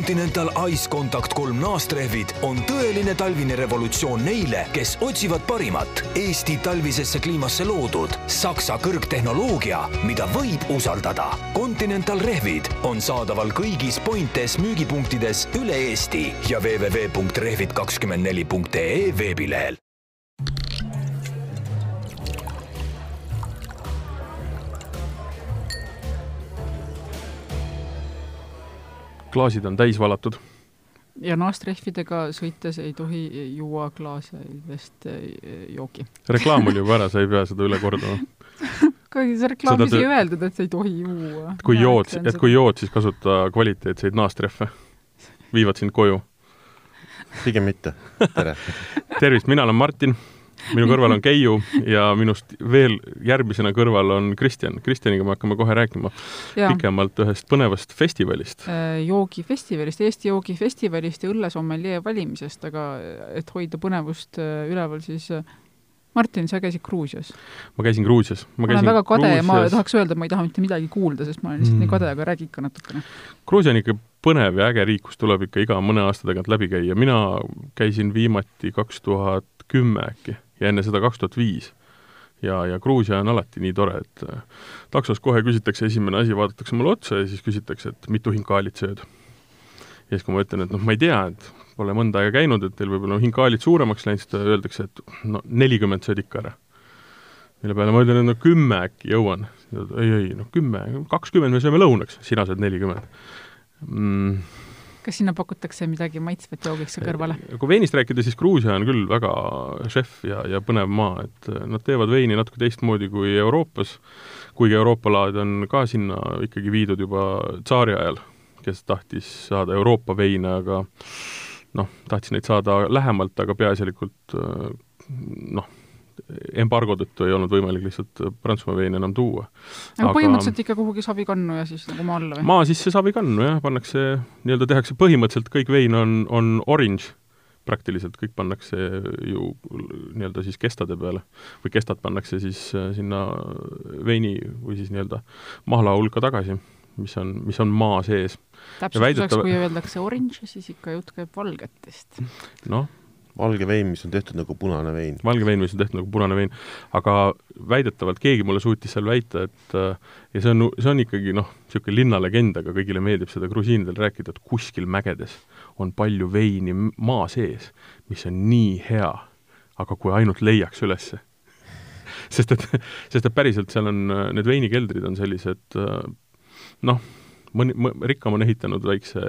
Continental Ice Contact kolm naastrehvid on tõeline talvine revolutsioon neile, kes otsivad parimat Eesti talvisesse kliimasse loodud Saksa kõrgtehnoloogia, mida võib usaldada. Continental rehvid on saadaval kõigis Pointes müügipunktides üle Eesti ja www.rehvid24.ee veebilehel. Klaasid on täis valatud. ja naastrehvidega sõites ei tohi juua klaasidest eh, jooki. reklaam oli juba ära, sa ei pea seda üle kordama. kuigi see reklaamis ei öeldud, et sa ei tohi juua. kui jood, et kui jood, siis kasuta kvaliteetseid naastrehve. viivad sind koju. pigem mitte. tere tervist, mina olen Martin minu kõrval on Keiu ja minust veel järgmisena kõrval on Kristjan. Kristjaniga me hakkame kohe rääkima ja. pikemalt ühest põnevast festivalist. Äh, joogifestivalist, Eesti joogifestivalist ja õllesommeljee valimisest, aga et hoida põnevust äh, üleval, siis äh, Martin, sa käisid Gruusias? ma käisin Gruusias. ma olen väga kade Gruusias... ja ma tahaks öelda, et ma ei taha mitte midagi kuulda, sest ma olen lihtsalt mm. nii kade, aga räägi ikka natukene. Gruusia on ikka põnev ja äge riik, kus tuleb ikka iga mõne aasta tagant läbi käia. mina käisin viimati kaks tuhat kümme äkki ja enne seda kaks tuhat viis. ja, ja Gruusia on alati nii tore, et äh, taksos kohe küsitakse, esimene asi, vaadatakse mulle otsa ja siis küsitakse, et mitu hinkaalit sööd. ja siis, kui ma ütlen, et noh, ma ei tea, et pole mõnda aega käinud, et teil võib-olla on hinkaalid suuremaks läinud, siis öeldakse, et no nelikümmend sööd ikka ära. mille peale ma ütlen, et no kümme äkki jõuan. ei, ei, no kümme, kakskümmend me sööme lõunaks, sina sööd nelikümmend mm kas sinna pakutakse midagi maitsvat joogiks kõrvale? kui veinist rääkida, siis Gruusia on küll väga šef ja, ja põnev maa, et äh, nad teevad veini natuke teistmoodi kui Euroopas, kuigi Euroopa laad on ka sinna ikkagi viidud juba tsaari ajal, kes tahtis saada Euroopa veine, aga noh, tahtis neid saada lähemalt, aga peaasjalikult äh, noh, embargo tõttu ei olnud võimalik lihtsalt Prantsusmaa veini enam tuua. aga põhimõtteliselt ikka kuhugi savikannu ja siis nagu maa alla või? maa sisse savikannu jah, pannakse, nii-öelda tehakse põhimõtteliselt kõik vein on, on orange, praktiliselt kõik pannakse ju nii-öelda siis kestade peale või kestad pannakse siis äh, sinna veini või siis nii-öelda mahla hulka tagasi, mis on, mis on maa sees. täpsustuseks väidetav..., kui öeldakse orange, siis ikka jutt käib valgetest. noh valge vein, mis on tehtud nagu punane vein. valge vein, mis on tehtud nagu punane vein. aga väidetavalt keegi mulle suutis seal väita, et äh, ja see on, see on ikkagi noh, niisugune linnalegend, aga kõigile meeldib seda grusiinidel rääkida, et kuskil mägedes on palju veini maa sees, mis on nii hea, aga kui ainult leiaks ülesse sest et, sest et päriselt seal on, need veinikeldrid on sellised äh, noh, mõni, rikkam on ehitanud väikse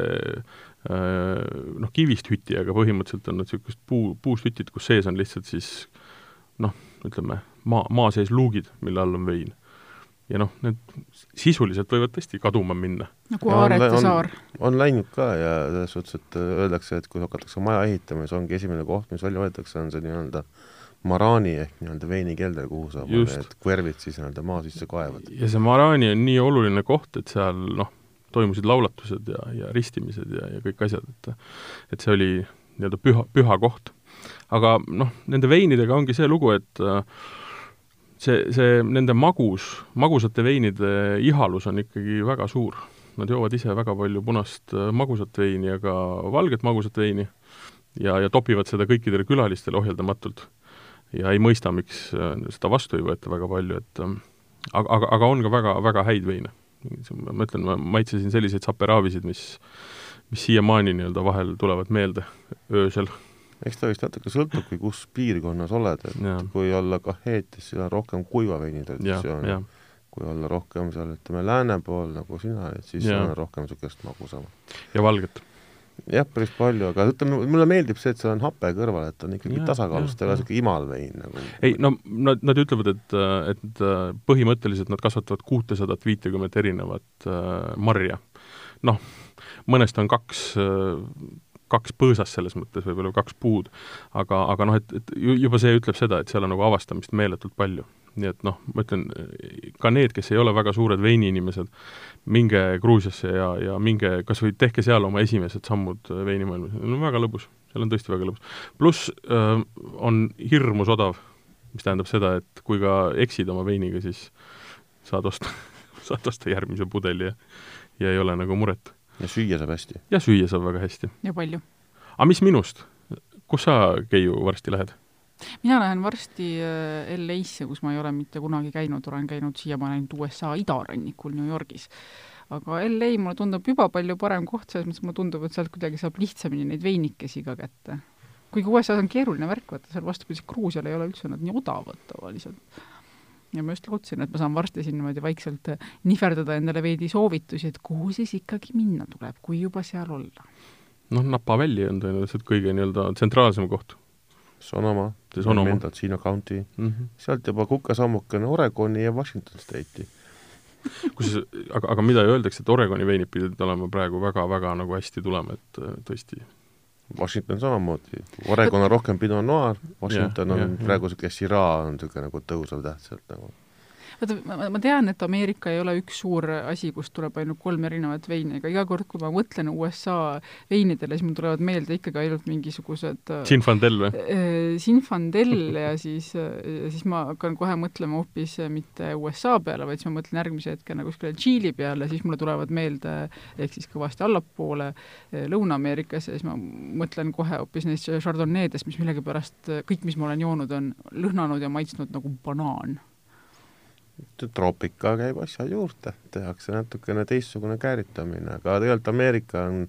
Äh, noh, kivist hüti, aga põhimõtteliselt on nad niisugused puu, puust hütid, kus sees on lihtsalt siis noh, ütleme, maa, maa sees luugid, mille all on vein. ja noh, need sisuliselt võivad tõesti kaduma minna. nagu Aarete saar. on läinud ka ja selles suhtes, et öeldakse, et kui hakatakse maja ehitama, siis ongi esimene koht, mis välja võetakse, on see nii-öelda maraani ehk nii-öelda veinikelder, kuhu saab need kvervid siis nii-öelda maa sisse kaevada. ja see maraani on nii oluline koht, et seal noh, toimusid laulatused ja, ja ristimised ja, ja kõik asjad, et et see oli nii-öelda püha, püha koht. aga noh, nende veinidega ongi see lugu, et äh, see, see nende magus, magusate veinide ihalus on ikkagi väga suur. Nad joovad ise väga palju punast äh, magusat veini ja ka valget magusat veini ja, ja topivad seda kõikidele külalistele ohjeldamatult. ja ei mõista, miks äh, seda vastu ei võeta väga palju, et aga, aga, aga on ka väga, väga häid veine ma ütlen, ma maitsesin selliseid saperaavisid, mis, mis siiamaani nii-öelda vahel tulevad meelde öösel. eks ta vist natuke sõltubki, kus piirkonnas oled, et ja. kui olla Kaheetis, siis on rohkem kuiva veini traditsioon. kui olla rohkem seal, ütleme, lääne pool, nagu sina olid, siis ja. on rohkem niisugust magusama. ja valget jah, päris palju, aga ütleme, mulle meeldib see, et seal on hape kõrval, et on ikkagi tasakaalus, ta ei ole niisugune imalvein nagu. ei no nad, nad ütlevad, et, et põhimõtteliselt nad kasvatavad kuutesadat viitekümmet erinevat äh, marja. noh, mõnest on kaks äh, kaks põõsast selles mõttes, võib-olla kaks puud, aga, aga noh, et, et juba see ütleb seda, et seal on nagu avastamist meeletult palju nii et noh, ma ütlen, ka need, kes ei ole väga suured veiniinimesed, minge Gruusiasse ja, ja minge kas või tehke seal oma esimesed sammud veinimaailmas, no väga lõbus, seal on tõesti väga lõbus. pluss äh, on hirmus odav, mis tähendab seda, et kui ka eksid oma veiniga, siis saad osta saad osta järgmise pudeli ja ja ei ole nagu muret ja süüa saab hästi. ja süüa saab väga hästi. ja palju. aga mis minust? kus sa, Keiu, varsti lähed? Mina lähen varsti äh, LA-sse, kus ma ei ole mitte kunagi käinud, olen käinud siiamaani ainult USA idarannikul New Yorgis. aga LA mulle tundub juba palju parem koht, selles mõttes mulle tundub, et sealt kuidagi saab lihtsamini neid veinikesi ka kätte. kuigi USA-s on keeruline värk, vaata seal vastupidi, Gruusial ei ole üldse nad nii odavad tavaliselt. ja ma just lootsin, et ma saan varsti siin niimoodi vaikselt äh, nihverdada endale veidi soovitusi, et kuhu siis ikkagi minna tuleb, kui juba seal olla. noh, Napa Valley on tõenäoliselt kõige nii-öelda tsentraalsem koht Sonoma, Mendocino County. Mm, -hmm. sealt juba kukasammukene Oregoni ja Washington State'i. Kusjuures, aga, aga mida öeldakse, et Oregoni veinid pidid olema praegu väga-väga nagu hästi tulema, et äh, tõesti? Washington samamoodi, Oregon on rohkem Pinot Noir, Washington ja, on ja, praegu niisugune Syrah on niisugune nagu tõusev täht sealt nagu vaata, ma, ma tean, et Ameerika ei ole üks suur asi, kust tuleb ainult kolm erinevat veini, aga iga kord, kui ma mõtlen USA veinidele, siis mul tulevad meelde ikkagi ainult mingisugused Zinfandel või? Zinfandel ja siis, siis ma hakkan kohe mõtlema hoopis mitte USA peale, vaid siis ma mõtlen järgmise hetkena kuskile Tšiili peale, siis mulle tulevad meelde, ehk siis kõvasti allapoole Lõuna-Ameerikas ja siis ma mõtlen kohe hoopis neist Chardonnay'dest, mis millegipärast kõik, mis ma olen joonud, on lõhnanud ja maitsnud nagu banaan troopika käib asja juurde, tehakse natukene teistsugune kääritamine, aga tegelikult Ameerika on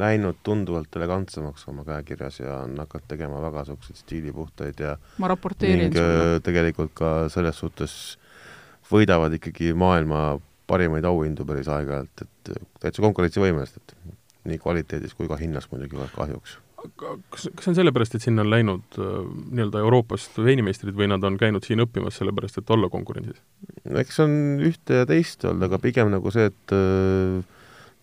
läinud tunduvalt elegantsemaks oma käekirjas ja on hakanud tegema väga niisuguseid stiilipuhtaid ja ma raporteerin sulle. Äh, tegelikult ka selles suhtes võidavad ikkagi maailma parimaid auhindu päris aeg-ajalt, et täitsa konkurentsivõimelised, et nii kvaliteedis kui ka hinnas muidugi kahjuks kas, kas see on sellepärast, et sinna on läinud äh, nii-öelda Euroopast veinimeistrid või nad on käinud siin õppimas sellepärast, et olla konkurentsis? eks on ühte ja teist olnud, aga pigem nagu see, et äh,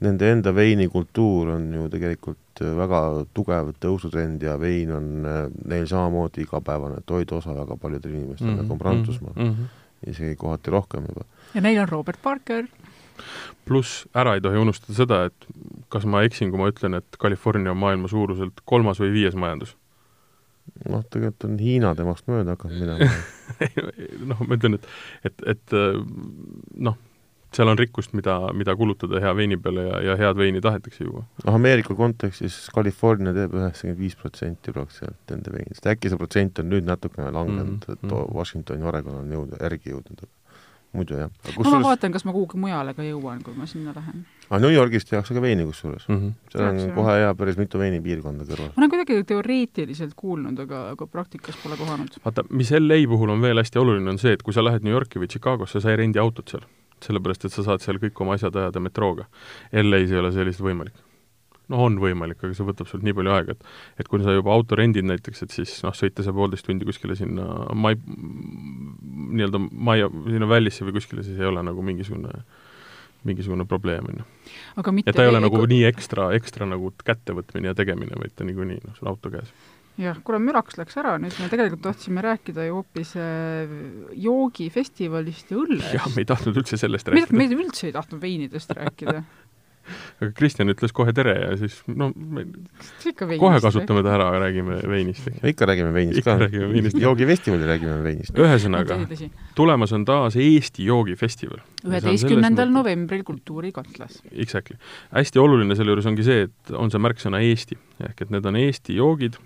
nende enda veinikultuur on ju tegelikult äh, väga tugev tõusutrend ja vein on äh, neil samamoodi igapäevane toiduosa väga paljudel inimestel mm, -hmm, nagu Prantsusmaal mm, -hmm. isegi kohati rohkem juba. ja neil on Robert Parker pluss ära ei tohi unustada seda, et kas ma eksin, kui ma ütlen, et California on maailma suuruselt kolmas või viies majandus? noh, tegelikult on Hiina temast mööda hakanud minema noh, ma ütlen, et, et, et noh, seal on rikkust, mida, mida kulutada hea veini peale ja, ja head veini tahetakse juua. noh, Ameerika kontekstis California teeb üheksakümmend viis protsenti praktiliselt nende veinist, äkki see protsent on nüüd natukene langenud mm, -hmm. et. Washington ja Oregon on jõudnud, järgi jõudnud, muidu jah. no ma vaatan, kas ma kuhugi mujale ka jõuan, kui ma sinna lähen. aga New Yorgis tehakse ka veini kusjuures mm. -hmm. seal on Tehakse, kohe hea päris mitu veinipiirkonda kõrval. ma olen kuidagi teoreetiliselt kuulnud, aga, aga praktikas pole kohanud. vaata, mis LA puhul on veel hästi oluline, on see, et kui sa lähed New Yorki või Chicagosse, sa ei rendi autot seal. sellepärast, et sa saad seal kõik oma asjad ajada metrooga. LA-s ei ole see lihtsalt võimalik noh, on võimalik, aga see võtab sult nii palju aega, et et kui sa juba auto rendid näiteks, et siis noh, sõita see poolteist tundi kuskile sinna mai, nii-öelda majja, sinna vällisse või kuskile, siis ei ole nagu mingisugune mingisugune probleem, on ju. et ta ei ole nagu kui... nii ekstra, ekstra nagu kättevõtmine ja tegemine, vaid ta niikuinii, noh, sul auto käes jah, kuule, müraks läks ära, nüüd me tegelikult tahtsime rääkida ju hoopis äh, joogifestivalist ja õllest. jah, me ei tahtnud üldse sellest rääkida. me üldse ei tahtnud veinidest rääkida aga Kristjan ütles kohe tere ja siis no me kohe kasutame ta ära räägime veinist. ikka räägime veinist ka. joogifestivalil räägime veinist. ühesõnaga, tulemas on taas Eesti joogifestival. üheteistkümnendal novembril Kultuurikatlas. Exactly. hästi oluline selle juures ongi see, et on see märksõna Eesti, ehk et need on Eesti joogid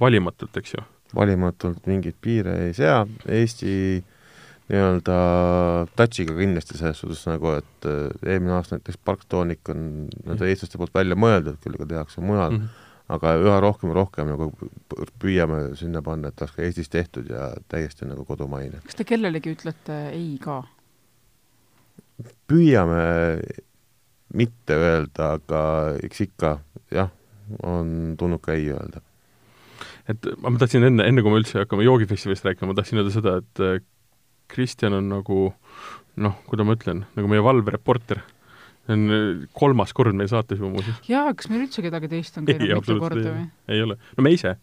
valimatult, eks ju. valimatult mingeid piire ei sea, Eesti nii-öelda touch'iga kindlasti selles suhtes nagu, et äh, eelmine aasta näiteks Parktoonik on nii-öelda eestlaste poolt välja mõeldud, küll aga tehakse mujal mm, -hmm. aga üha rohkem ja rohkem nagu püüame sinna panna, et oleks ka Eestis tehtud ja täiesti nagu kodumaine. kas te kellelegi ütlete ei ka? püüame mitte öelda, aga eks ikka jah, on tulnud ka ei öelda et ma tahtsin enne, enne kui me üldse hakkame joogifestivalist rääkima, ma tahtsin öelda seda, et Kristjan on nagu noh, kuidas ma ütlen, nagu meie valvereporter. see on äh, kolmas kord meie saates ju muuseas. jaa, kas meil üldse kedagi teist on käinud ei, mitu korda või? ei ole. no me ise,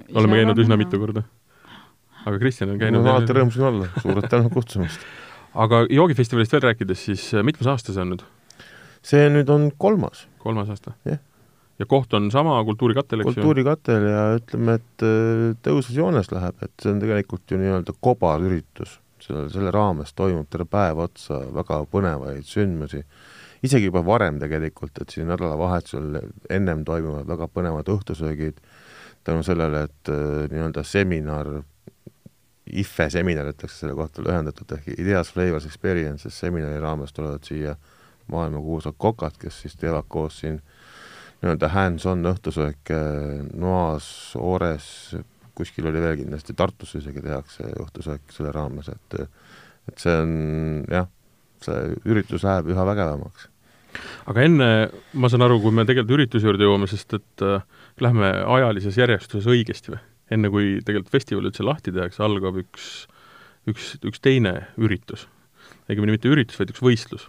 ise oleme käinud üsna mitu korda. aga Kristjan on käinud no, alati rõõmus siin olla, suured tänud kutsumast aga joogifestivalist veel rääkides, siis äh, mitmes aasta see on nüüd? see nüüd on kolmas. kolmas aasta? jah yeah ja koht on sama Kultuurikatel, eks ju? kultuurikatel ja ütleme, et äh, tõusvas joones läheb, et see on tegelikult ju nii-öelda kobarüritus selle, selle raames toimub terve päev otsa väga põnevaid sündmusi. Isegi juba varem tegelikult, et siin nädalavahetusel ennem toimuvad väga põnevad õhtusöögid tänu sellele, et äh, nii-öelda seminar, IFE seminar ütleks selle kohta lühendatult, ehk Ideas Flavors Experiences seminari raames tulevad siia maailmakuulsad kokad, kes siis teevad koos siin nii-öelda hands-on õhtusööke Noas, Oores, kuskil oli veel kindlasti, Tartus isegi tehakse õhtusöök selle raames, et et see on jah, see üritus läheb üha vägevamaks. aga enne, ma saan aru, kui me tegelikult ürituse juurde jõuame, sest et äh, lähme ajalises järjestuses õigesti või? enne kui tegelikult festival üldse lahti tehakse, algab üks, üks, üks teine üritus. õigemini mitte üritus, vaid üks võistlus,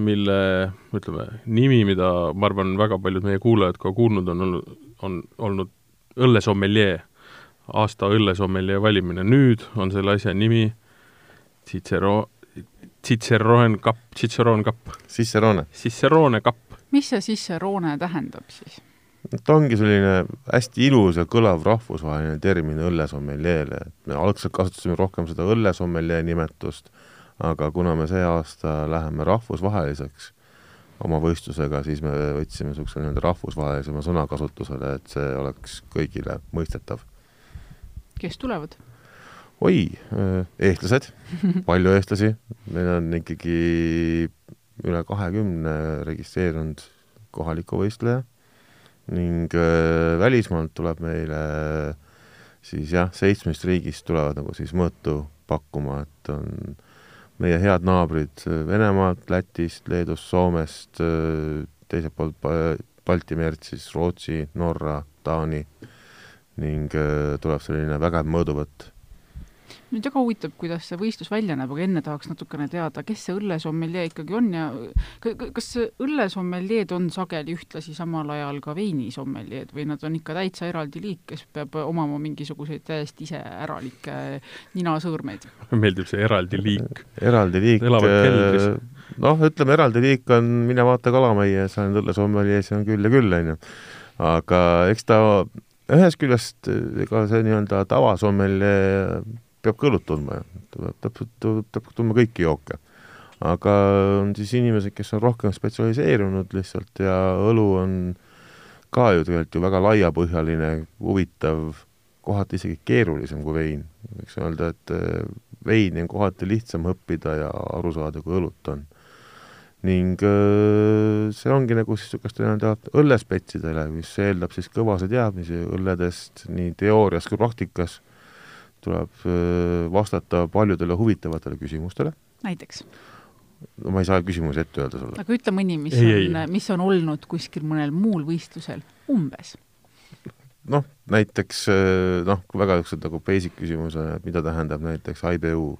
mille ütleme, nimi, mida ma arvan, väga paljud meie kuulajad ka kuulnud on on olnud õllesommeljee, aasta õllesommeljee valimine. nüüd on selle asja nimi Cicero, Cicerone kapp, Cicerone kapp. Cicerone. Cicerone kapp. mis see Cicerone tähendab siis? ta ongi selline hästi ilus ja kõlav rahvusvaheline termin õllesommeljeele, et me algselt kasutasime rohkem seda õllesommeljee nimetust, aga kuna me see aasta läheme rahvusvaheliseks oma võistlusega, siis me võtsime niisuguse nii-öelda rahvusvahelisema sõna kasutusele, et see oleks kõigile mõistetav. Kes tulevad? oi, eestlased, palju eestlasi, meil on ikkagi üle kahekümne registreerunud kohaliku võistleja. Ning välismaalt tuleb meile siis jah, seitsmest riigist tulevad nagu siis mõõtu pakkuma, et on meie head naabrid Venemaalt, Lätist, Leedust, Soomest, teiselt poolt Balti merd siis Rootsi, Norra, Taani ning tuleb selline vägev mõõduvõtt mind väga huvitab, kuidas see võistlus välja näeb, aga enne tahaks natukene teada, kes see õllesommeljee ikkagi on ja kas õllesommeljeed on sageli ühtlasi samal ajal ka veinisommeljeed või nad on ikka täitsa eraldi liik, kes peab omama mingisuguseid täiesti iseäralikke ninasõõrmeid? meeldib see eraldi liik. eraldi liik, äh, noh, ütleme eraldi liik on Mine vaata kalameie, see on õllesommeljees, see on küll ja küll, on ju. aga eks ta ühest küljest ega see nii-öelda tavasommelje peab ka õlut tundma täpselt, peab tundma kõiki jooke. aga on siis inimesed, kes on rohkem spetsialiseerunud lihtsalt ja õlu on ka ju tegelikult ju väga laiapõhjaline, huvitav, kohati isegi keerulisem kui vein. võiks öelda, et eh, veini on kohati lihtsam õppida ja aru saada, kui õlut on. Ning see ongi nagu siis niisuguste nii-öelda õllespetsidele, mis eeldab siis kõvasid teadmisi õlledest nii teoorias kui praktikas tuleb vastata paljudele huvitavatele küsimustele. näiteks? no ma ei saa küsimusi ette öelda sulle. aga ütle mõni, mis ei, on, mis on olnud kuskil mõnel muul võistlusel, umbes? noh, näiteks noh, väga niisugused nagu basic küsimused, mida tähendab näiteks IBU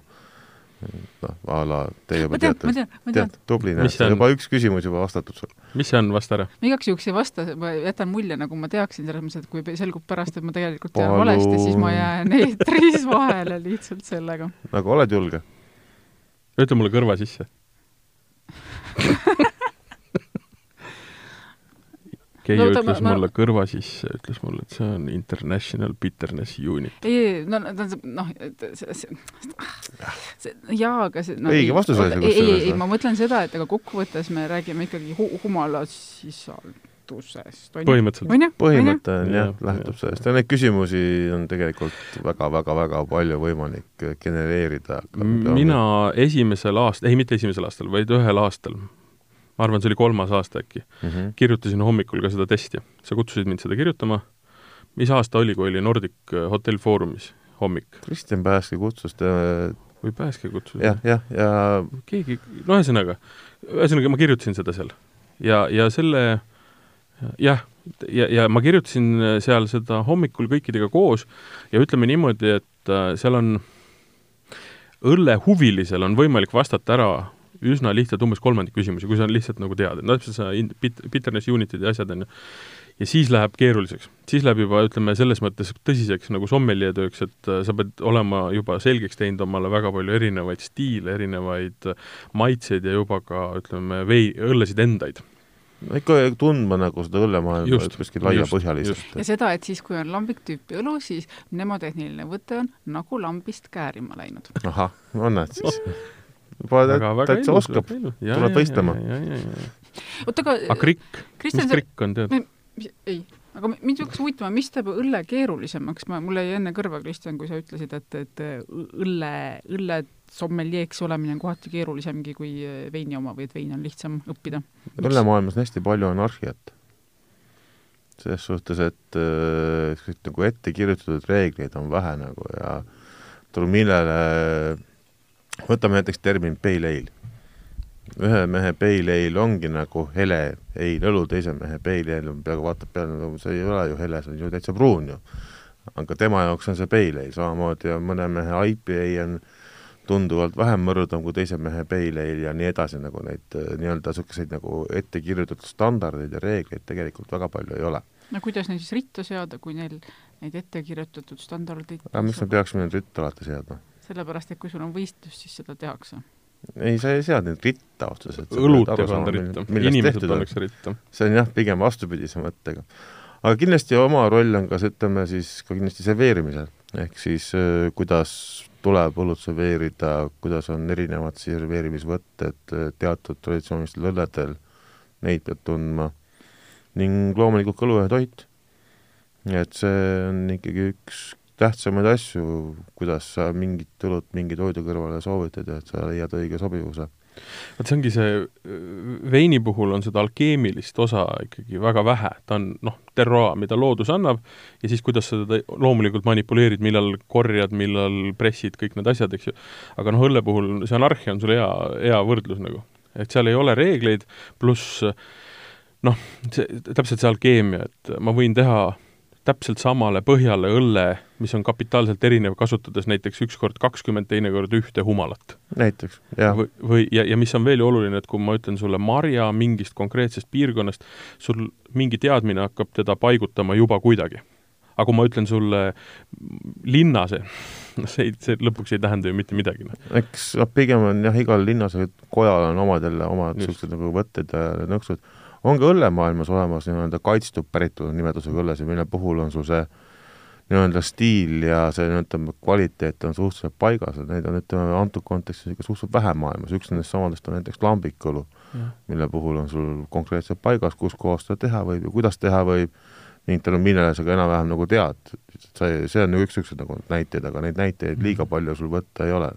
noh, a la te juba tean, teate, tead, tubli, näed, juba üks küsimus juba vastatud sul. mis see on, vasta ära. ma igaks juhuks ei vasta, ma jätan mulje, nagu ma teaksin, selles mõttes, et kui selgub pärast, et ma tegelikult tean Palu... valesti, siis ma jään eetris vahele lihtsalt sellega. nagu oled julge? ütle mulle kõrva sisse Keiu no, ütles ma, mulle ma... kõrva sisse, ütles mulle, et see on International Bitterness Unit. ei, ei, no tähendab, noh, see, see, see, jaa, aga see no, õige vastus oli see kusjuures. ei, ei, ei, ma mõtlen seda, et aga kokkuvõttes me räägime ikkagi hu humala sisaldusest, on põhimõtteliselt. põhimõte on jah, lähtub sellest ja neid küsimusi on tegelikult väga-väga-väga palju võimalik genereerida. mina esimesel aastal, ei mitte esimesel aastal, vaid ühel aastal ma arvan, see oli kolmas aasta äkki mm, -hmm. kirjutasin hommikul ka seda testi. sa kutsusid mind seda kirjutama, mis aasta oli, kui oli Nordic äh, Hotel Foorumis hommik? Kristjan Pääske kutsus ta või Pääske kutsus? jah, jah, ja keegi, no ühesõnaga, ühesõnaga ma kirjutasin seda seal. ja, ja selle jah, ja, ja ma kirjutasin seal seda hommikul kõikidega koos ja ütleme niimoodi, et äh, seal on õllehuvilisel on võimalik vastata ära üsna lihtsalt umbes kolmandik küsimusi, kui sa lihtsalt nagu tead, et no täpselt see bit-, bitterness unit'id ja asjad, on ju. ja siis läheb keeruliseks. siis läheb juba, ütleme, selles mõttes tõsiseks nagu sommelje tööks, et äh, sa pead olema juba selgeks teinud omale väga palju erinevaid stiile, erinevaid maitseid ja juba ka, ütleme, vei-, õllesid endaid no ikka tundma nagu seda õllemaailma kuskil laiapõhjaliselt. ja seda, et siis, kui on lambik tüüpi õlu, siis mnemotehniline võte on nagu lambist käärima läinud. ahah, on näed siis juba täitsa oskab, tuleb võistlema. oota, aga aga krikk, mis krikk on, tead? ei, aga mind hakkas huvitama, mis teeb õlle keerulisemaks, ma, mul jäi enne kõrva, Kristjan, kui sa ütlesid, et, et õlle, õlle sommeljeeks olemine on kohati keerulisemgi kui veini oma või et veini on lihtsam õppida. õllemaailmas on hästi palju anarhiat. selles suhtes, et äh, nagu ette kirjutatud reegleid on vähe nagu ja tuleb millele, võtame näiteks termin pale ale ühe mehe pale ale ongi nagu hele eilõlu, teise mehe pale ale peaaegu vaatab peale, no see ei ole ju hele, see on ju täitsa pruun ju. aga tema jaoks on see pale ale, samamoodi on mõne mehe IPA on tunduvalt vähem mõrdav kui teise mehe pale ale ja nii edasi, nagu neid äh, nii-öelda niisuguseid nagu ette kirjutatud standardeid ja reegleid tegelikult väga palju ei ole. no kuidas neid siis ritta seada, kui neil neid ette kirjutatud standardeid aga miks me peaksime neid ritta alati seadma? Sellepärast, et kui sul on võistlus, siis seda tehakse ei, sa ei sea neid ritta otseselt. õlut ei panda ritta, inimesed pannakse ritta. see on jah, pigem vastupidise mõttega. aga kindlasti oma roll on ka, ütleme siis ka kindlasti serveerimisel, ehk siis äh, kuidas tuleb õlut serveerida, kuidas on erinevad serveerimisvõtted äh, teatud traditsioonilistel õlledel, neid pead tundma, ning loomulikult kõlu ja toit. et see on ikkagi üks tähtsamaid asju, kuidas sa mingit õlut mingi toidu kõrvale soovitad ja et sa leiad õige sobivuse. vot see ongi see, veini puhul on seda alkeemilist osa ikkagi väga vähe, ta on noh, terroa, mida loodus annab, ja siis kuidas sa teda loomulikult manipuleerid, millal korjad, millal pressid, kõik need asjad, eks ju. aga noh, õlle puhul see anarhia on sul hea, hea võrdlus nagu. et seal ei ole reegleid, pluss noh, see, täpselt see alkeemia, et ma võin teha täpselt samale põhjale õlle, mis on kapitaalselt erinev, kasutades näiteks ükskord kakskümmend, teinekord ühte humalat. näiteks, jah. või, või, ja, ja mis on veel oluline, et kui ma ütlen sulle marja mingist konkreetsest piirkonnast, sul mingi teadmine hakkab teda paigutama juba kuidagi. aga kui ma ütlen sulle linnase, noh see see lõpuks ei tähenda ju mitte midagi. Eks noh, pigem on jah, igal linnasel kojal on omad jälle omad niisugused nagu võtted ja nõksud on ka õllemaailmas olemas nii-öelda kaitstud päritolu nimetusega õllesid, mille puhul on sul see nii-öelda stiil ja see nii-öelda kvaliteet on suhteliselt paigas, et neid on, ütleme, antud kontekstis ikka suhteliselt vähe maailmas, üks nendest samadest on näiteks lambikõlu, mille puhul on sul konkreetselt paigas, kus kohas seda teha võib ja kuidas teha võib, ning tänu millele sa ka enam-vähem nagu tead, see, see on ju üks niisugused nagu näiteid, aga neid näiteid liiga mhm. palju sul võtta ei ole.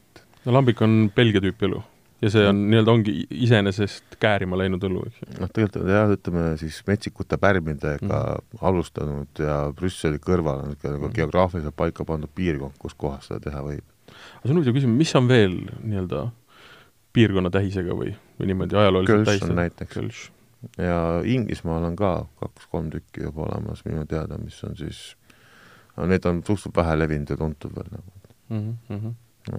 no lambik on Belgia tüüpi õlu ja see on nii-öelda ongi iseenesest käärima läinud õlu, eks ju. noh, tegelikult jah, ütleme siis metsikute pärmidega mm. alustanud ja Brüsseli kõrval on niisugune nagu mm. geograafiliselt paika pandud piirkond, kus kohas seda teha võib. aga see on huvitav küsimus, mis on veel nii-öelda piirkonna tähisega või, või niimoodi ajalooliselt tähisega? näiteks. ja Inglismaal on ka kaks-kolm tükki juba olemas minu teada, mis on siis, need on suhteliselt vähe levinud ja tuntud veel nagu mm. -hmm.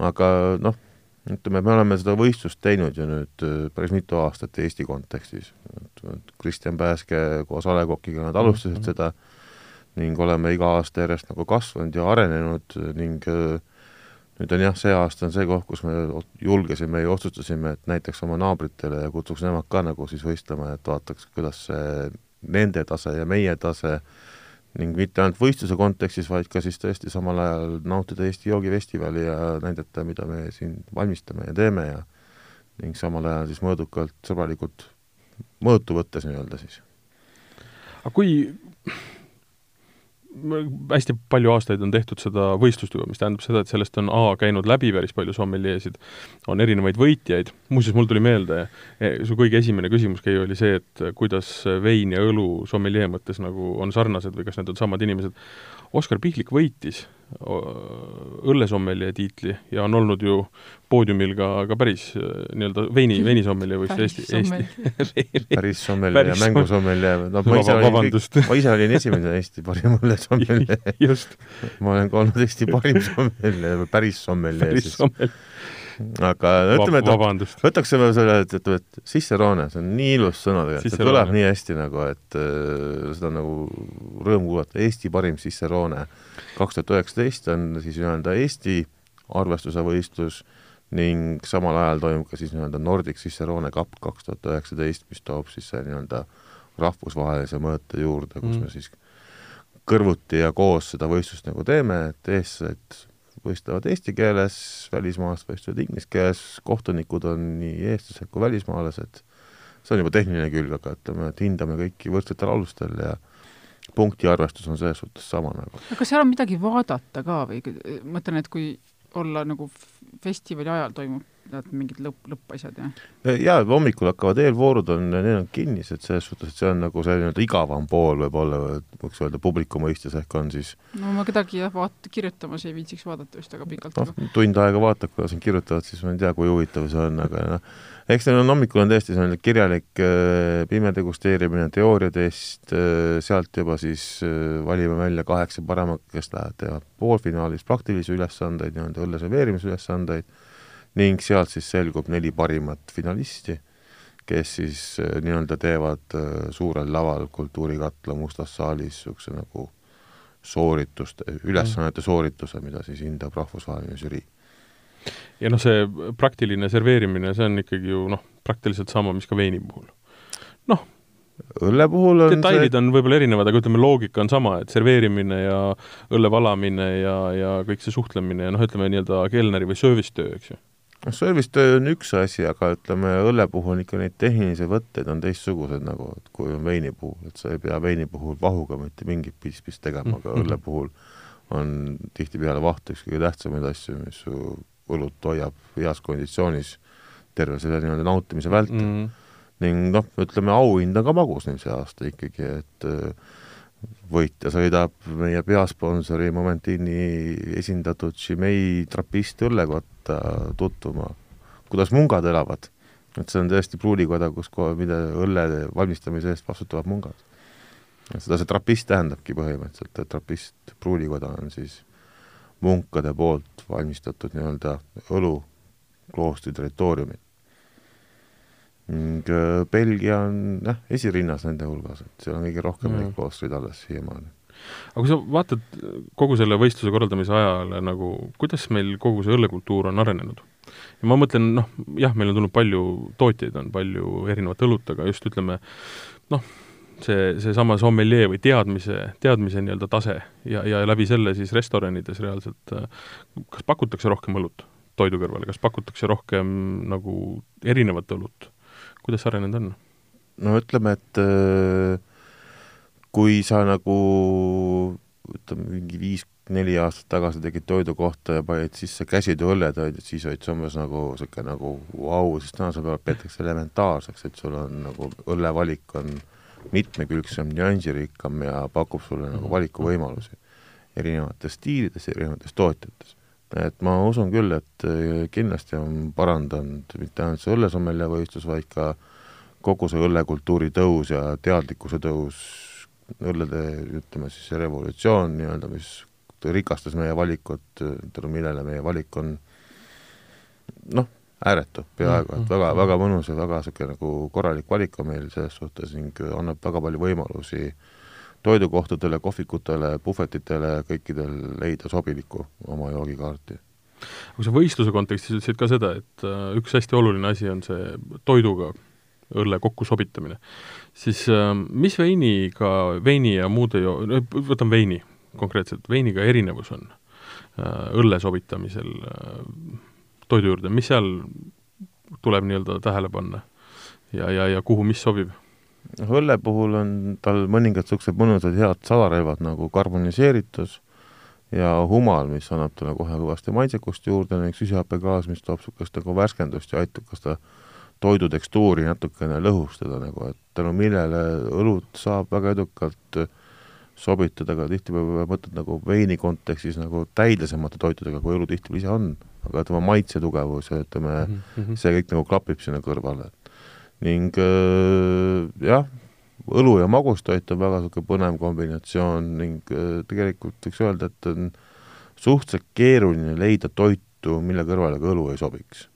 aga noh ütleme, me oleme seda võistlust teinud ju nüüd äh, päris mitu aastat Eesti kontekstis. Kristjan Pääske koos A Le Coqiga, nad alustasid mm -hmm. seda ning oleme iga aasta järjest nagu kasvanud ja arenenud ning äh, nüüd on jah, see aasta on see koht, kus me julgesime ja otsustasime, et näiteks oma naabritele ja kutsuks nemad ka nagu siis võistlema, et vaataks, kuidas see nende tase ja meie tase äh, ning mitte ainult võistluse kontekstis, vaid ka siis tõesti samal ajal nautida Eesti joogifestivali ja näidata, mida me siin valmistame ja teeme ja ning samal ajal siis mõõdukalt, sõbralikult mõõtu võttes nii-öelda siis. aga kui hästi palju aastaid on tehtud seda võistlust juba, mis tähendab seda, et sellest on A käinud läbi päris palju sommeljeesid, on erinevaid võitjaid, muuseas, mul tuli meelde, e, su kõige esimene küsimus, Keiu, oli see, et kuidas vein ja õlu sommeljee mõttes nagu on sarnased või kas need on samad inimesed. Oskar Pihlik võitis õllesommelje tiitli ja on olnud ju poodiumil ka, ka päris nii-öelda veini, veinisommelje võis Eesti, Eesti päris sommelje ja mängusommelje, no ma ise olin, ma ise olin esimene Eesti parim õllesommelje just. ma olen ka olnud Eesti parim sommelje või päris sommelje siis aga ütleme, et võtaksime selle, et, et, et Cicerone, see on nii ilus sõna tegelikult, see kõlab nii hästi nagu, et äh, seda on nagu rõõm kuulata, Eesti parim Cicerone. kaks tuhat üheksateist on siis nii-öelda Eesti arvestuse võistlus ning samal ajal toimub ka siis nii-öelda Nordic Cicerone Cup kaks tuhat üheksateist, mis toob siis nii-öelda rahvusvahelise mõõte juurde, kus mm. me siis kõrvuti ja koos seda võistlust nagu teeme, et eestlased võistlevad eesti keeles, välismaalased võistlevad inglise keeles, kohtunikud on nii eestlased kui välismaalased, see on juba tehniline külg, aga ütleme, et hindame kõiki võrdsetel alustel ja punktiarvestus on selles suhtes sama nagu. aga seal on midagi vaadata ka või, mõtlen, et kui olla nagu festivali ajal toimub tead, mingid lõpp, lõppasjad ja? jaa, hommikul hakkavad eelvoorud, on, need on kinnised selles suhtes, et see on nagu see nii-öelda igavam pool võib-olla, võiks öelda publiku mõistes ehk on siis no ma kedagi jah, vaat-, kirjutamas ei viitsiks vaadata vist väga pikalt noh, tund aega vaatad, kuidas nad kirjutavad, siis ma ei tea, kui huvitav see on, aga noh, eks neil on hommikul on tõesti selline kirjalik äh, pime degusteerimine, teooriatest äh,, sealt juba siis äh, valime välja kaheksa paremat, kes lähevad, teevad poolfinaalis praktilisi ülesandeid, nii-öelda õlle serveerimise ülesandeid ning sealt siis selgub neli parimat finalisti, kes siis äh, nii-öelda teevad äh, suurel laval Kultuurikatla mustas saalis niisuguse nagu soorituste, ülesannete mm. soorituse, mida siis hindab rahvusvaheline žürii. ja noh, see praktiline serveerimine, see on ikkagi ju noh, praktiliselt sama, mis ka veini puhul. noh, õlle puhul on detailid see... on võib-olla erinevad, aga ütleme, loogika on sama, et serveerimine ja õlle valamine ja, ja kõik see suhtlemine ja noh, ütleme nii-öelda kelneri või service töö, eks ju noh, servicetöö on üks asi, aga ütleme, õlle puhul ikka neid tehnilisi võtteid on teistsugused nagu, et kui on veini puhul, et sa ei pea veini puhul vahuga mitte mingit pistmist tegema, aga õlle puhul on tihtipeale vaht üks kõige tähtsamaid asju, mis su õlut hoiab heas konditsioonis terve selle nii-öelda nautimise vältel mm. -hmm. ning noh, ütleme auhind on ka magus neil see aasta ikkagi, et äh, võitja sõidab meie peasponsori Momentini esindatud Chimay trapist õllekotta tutvuma, kuidas mungad elavad. et see on tõesti pruulikoda, kus kohe, mida õlle valmistamise eest vastutavad mungad. seda see trapist tähendabki põhimõtteliselt, et trapist, pruulikoda on siis munkade poolt valmistatud nii-öelda õlu kloostri territooriumil ning äh, Belgia on jah, esirinnas nende hulgas, et seal on kõige rohkem mm. neid kloostreid alles siiamaani. Aga kui sa vaatad kogu selle võistluse korraldamise ajal nagu, kuidas meil kogu see õllekultuur on arenenud? ja ma mõtlen, noh, jah, meil on tulnud palju tootjaid, on palju erinevat õlut, aga just ütleme, noh, see, seesama sommeljee või teadmise, teadmise nii-öelda tase ja, ja läbi selle siis restoranides reaalselt, kas pakutakse rohkem õlut toidu kõrvale, kas pakutakse rohkem nagu erinevat õlut kuidas arenenud on? no ütleme, et äh, kui sa nagu ütleme, mingi viis, neli aastat tagasi tegid toidu kohta ja panid sisse käsitööõlled, on ju, siis olid see umbes nagu niisugune nagu vau, siis tänasel päeval peetakse elementaarseks, et sul on nagu õllevalik on mitmekülgsem, nüansirikkam ja pakub sulle nagu valikuvõimalusi erinevates stiilides, erinevates tootjates. et ma usun küll, et äh, kindlasti on parandanud mitte ainult see õllesommelja võistlus, vaid ka kogu see õllekultuuri tõus ja teadlikkuse tõus, õllede, ütleme siis see revolutsioon nii-öelda, mis rikastas meie valikut, tänu millele meie valik on noh, ääretu peaaegu, et väga, väga mõnus ja väga niisugune nagu korralik valik on meil selles suhtes ning annab väga palju võimalusi toidukohtadele, kohvikutele, puhvetitele, kõikidel leida sobilikku oma joogikaarti. kui sa võistluse kontekstis ütlesid ka seda, et äh, üks hästi oluline asi on see toiduga õlle kokkusobitamine, siis äh, mis veiniga, veini ja muude jo-, võtan veini konkreetselt, veiniga erinevus on äh, õlle sobitamisel toidu juurde, mis seal tuleb nii-öelda tähele panna ja, ja, ja kuhu mis sobib? noh, õlle puhul on tal mõningad niisugused mõnusad head salarelvad nagu karboniseeritus ja humal, mis annab talle kohe kõvasti maitsekust juurde, ning süsihappegaas, mis toob niisugust nagu värskendust ja aitab ka seda toidu tekstuuri natukene lõhustada nagu, et tänu millele õlut saab väga edukalt sobitada ka tihtipeale mõtled nagu veini kontekstis nagu täidlisemate toitudega, kui õlu tihtipeale ise on, aga tema maitse tugevus ja ütleme mm, -hmm. see kõik nagu klapib sinna kõrvale ning äh, jah, õlu ja magustoit on väga niisugune põnev kombinatsioon ning äh, tegelikult võiks öelda, et on suhteliselt keeruline leida toitu, mille kõrvale ka õlu ei sobiks.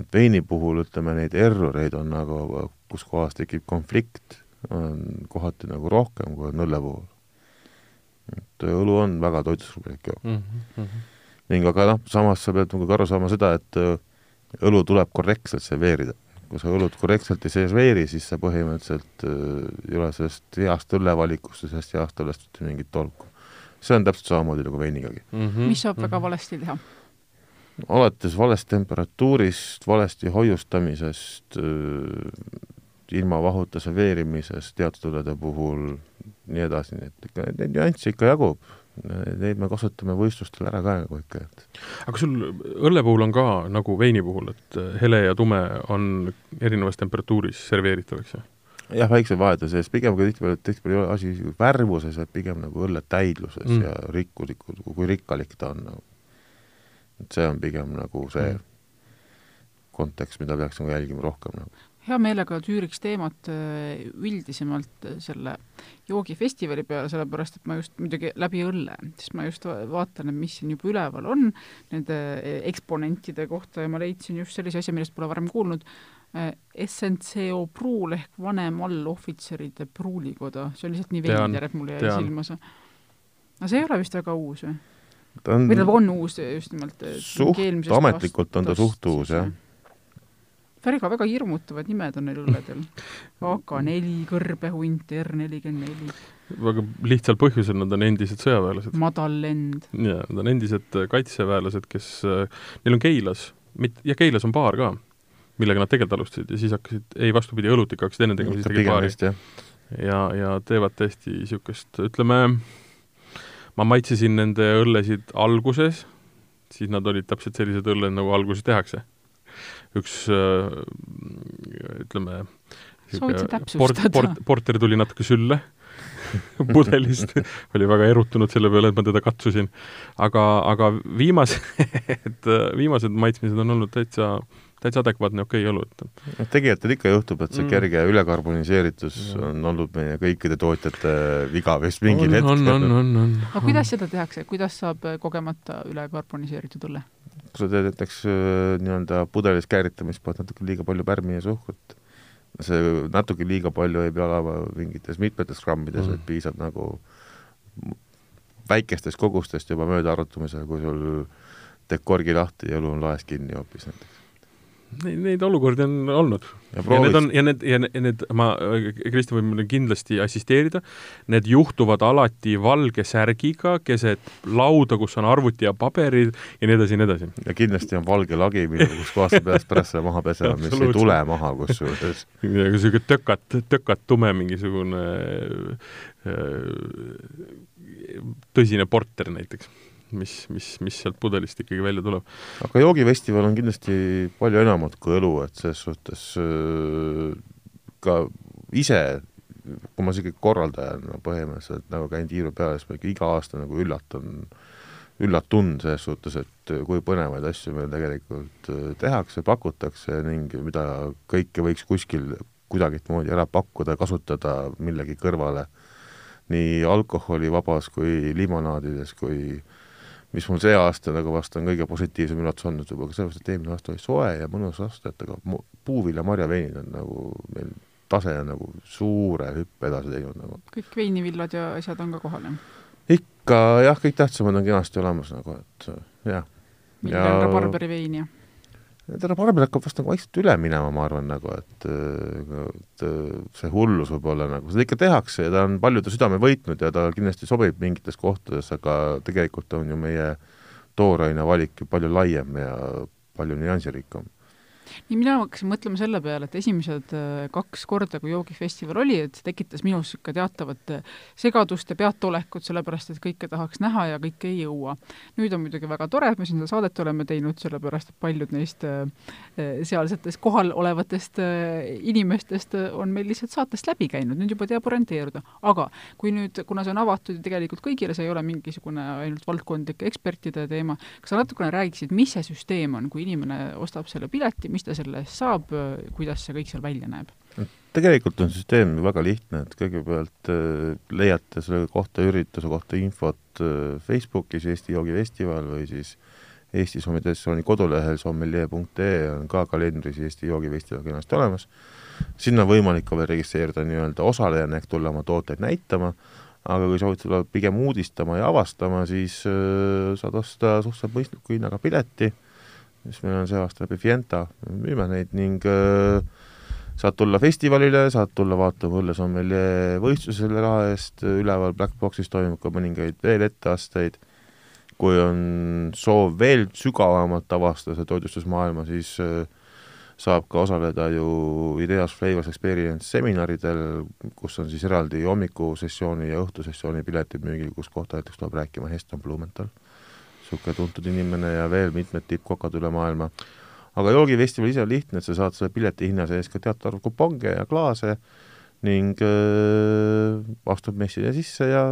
Et veini puhul ütleme, neid erroreid on nagu, kus kohas tekib konflikt, on kohati nagu rohkem kui on õlle puhul. et õlu on väga toitlustuslik jook mm. -hmm. ning aga noh, samas sa pead nagu aru saama seda, et äh, õlu tuleb korrektselt serveerida kui sa õlut korrektselt ei serveeri, siis sa põhimõtteliselt äh, ei ole sellest heast õllevalikust ja sellest heast õllest mitte mingit tolku. see on täpselt samamoodi nagu veinigagi mm. -hmm. mis saab mm -hmm. väga valesti teha? Alates valest temperatuurist, valesti hoiustamisest, ilma vahuta serveerimisest teatud õllede puhul, nii edasi, nii et ikka neid nüansse ikka jagub. Neid me kasutame võistlustel ära ka nagu ikka, et aga sul õlle puhul on ka nagu veini puhul, et hele ja tume on erinevas temperatuuris serveeritav, eks ju? jah, väiksed vahed on sees, pigem kui tihtipeale, tihtipeale ei ole asi värvuses, vaid pigem nagu õlle täidluses mm. ja rikkulikud, kui rikkalik ta on nagu et see on pigem nagu see mm. kontekst, mida peaks nagu jälgima rohkem nagu. hea meelega tüüriks teemat äh, üldisemalt äh, selle joogifestivali peale, sellepärast et ma just muidugi läbi õlle, siis ma just vaatan, et mis siin juba üleval on nende äh, eksponentide kohta ja ma leidsin just sellise asja, millest pole varem kuulnud, SNCO Pruul ehk vanem allohvitseride pruulikoda, see on lihtsalt nii veider, et mul jäi silma see. no see ei ole vist väga uus või? Ta on või ta on uus just nimelt suht, ametlikult on ta suht uus, jah. väga, väga hirmutavad nimed on neil õlledel. AK4, kõrbehunt, R44. väga lihtsal põhjusel, nad on endised sõjaväelased. madal lend. jaa, nad on endised kaitseväelased, kes, neil on Keilas, mit-, ja Keilas on baar ka, millega nad tegelikult alustasid ja siis hakkasid, ei vastupidi, õlutik hakkasid enne tegema, siis tegid baari. ja, ja teevad tõesti niisugust, ütleme, ma maitsesin nende õllesid alguses, siis nad olid täpselt sellised õlled, nagu alguses tehakse. üks äh, ütleme, port-, port-, porter tuli natuke sülle pudelist oli väga erutunud selle peale, et ma teda katsusin. aga, aga viimased, viimased maitsmised on olnud täitsa äh, täitsa adekvaatne okei okay, õlu, et noh, tegelikult ikka juhtub, et see mm. kerge ülekarboniseeritus ja. on olnud meie kõikide tootjate viga vist mingil on, hetkel. on, on, on, on. aga kuidas seda tehakse, kuidas saab kogemata ülekarboniseeritud õlle? kui sa teed näiteks äh, nii-öelda pudelis kääritamist, paned natuke liiga palju pärmi ja suhkrut, see natuke liiga palju ei pea olema mingites mitmetes grammides mm., vaid piisab nagu väikestest kogustest juba mööda arutamisel, kui sul teed korgi lahti ja õlu on laes kinni hoopis näiteks Neid, neid olukordi on olnud. ja, need on, ja need, ja need, ma, Kristjan võib mulle kindlasti assisteerida, need juhtuvad alati valge särgiga keset lauda, kus on arvuti ja paberid ja nii edasi ja nii edasi. ja kindlasti on valge lagi, kus kohast sa pead pärast seda maha pesema, mis ei tule maha kusjuures. ja niisugune tökat, tökat tume mingisugune äh, tõsine porter näiteks mis, mis, mis sealt pudelist ikkagi välja tuleb. aga joogifestival on kindlasti palju enamat kui õlu, et selles suhtes äh, ka ise, kui ma isegi korraldajana no, põhimõtteliselt nagu käin tiiru peal, siis ma ikka iga aasta nagu üllatun, üllatun selles suhtes, et kui põnevaid asju meil tegelikult äh, tehakse, pakutakse ning mida kõike võiks kuskil kuidagimoodi ära pakkuda, kasutada millegi kõrvale, nii alkoholivabas kui limonaadides kui mis mul see aasta nagu vast on kõige positiivsem üllatus olnud juba ka sellepärast, et eelmine aasta oli soe ja mõnus aasta, et aga puuvilja marjaveinid on nagu meil tase on nagu suure hüppe edasi teinud nagu. kõik veinivillad ja asjad on ka kohal, jah? ikka jah, kõik tähtsamad on kenasti olemas nagu, et jah. milline ja... on rabarberi vein ja? Tähendab, arvel hakkab vast nagu vaikselt üle minema, ma arvan, nagu et, et see hullus võib-olla nagu, seda ikka tehakse ja ta on paljude südame võitnud ja ta kindlasti sobib mingites kohtades, aga tegelikult on ju meie tooraine valik ju palju laiem ja palju nüansirikkam nii mina hakkasin mõtlema selle peale, et esimesed äh, kaks korda, kui joogifestival oli, et see tekitas minus niisugune teatavat äh, segadust ja peataolekut, sellepärast et kõike tahaks näha ja kõike ei jõua. nüüd on muidugi väga tore, et me siin seda saadet oleme teinud, sellepärast et paljud neist äh, sealsetest kohal olevatest inimestest on meil lihtsalt saatest läbi käinud, nüüd juba teab orienteeruda. aga kui nüüd, kuna see on avatud tegelikult kõigile, see ei ole mingisugune ainult valdkondlike ekspertide teema, kas sa natukene räägiksid, mis see süsteem on, kui inimene ostab selle pileti, mis ta selle eest saab, kuidas see kõik seal välja näeb? tegelikult on süsteem väga lihtne, et kõigepealt äh, leiate selle kohta, ürituse kohta infot äh, Facebookis Eesti joogifestival või siis Eesti Sommelier kodulehel sommelier.ee on ka kalendris Eesti joogifestival kenasti olemas. sinna on võimalik ka veel registreeruda nii-öelda osalejana ehk tulla oma tooteid näitama, aga kui soovid tulla pigem uudistama ja avastama, siis äh, saad osta suhteliselt mõistliku hinnaga pileti mis meil on see aasta läbi Fienta, müüme neid ning äh, saad tulla festivalile, saad tulla vaatama õllesommelier võistlusi selle raha eest, üleval Black Boxis toimub ka mõningaid veel etteasteid, kui on soov veel sügavamalt avastada toitlustusmaailma, siis äh, saab ka osaleda ju Ideas Flavors Experience seminaridel, kus on siis eraldi hommikusessiooni ja õhtusessiooni piletid müügil, kus kohta näiteks tuleb rääkima Heston Blumenthal, niisugune tuntud inimene ja veel mitmed tippkokad üle maailma aga joogifestival ise on lihtne, et sa saad selle piletihinna sees ka teatud arv kuponge ja klaase ning äh, astud messile sisse ja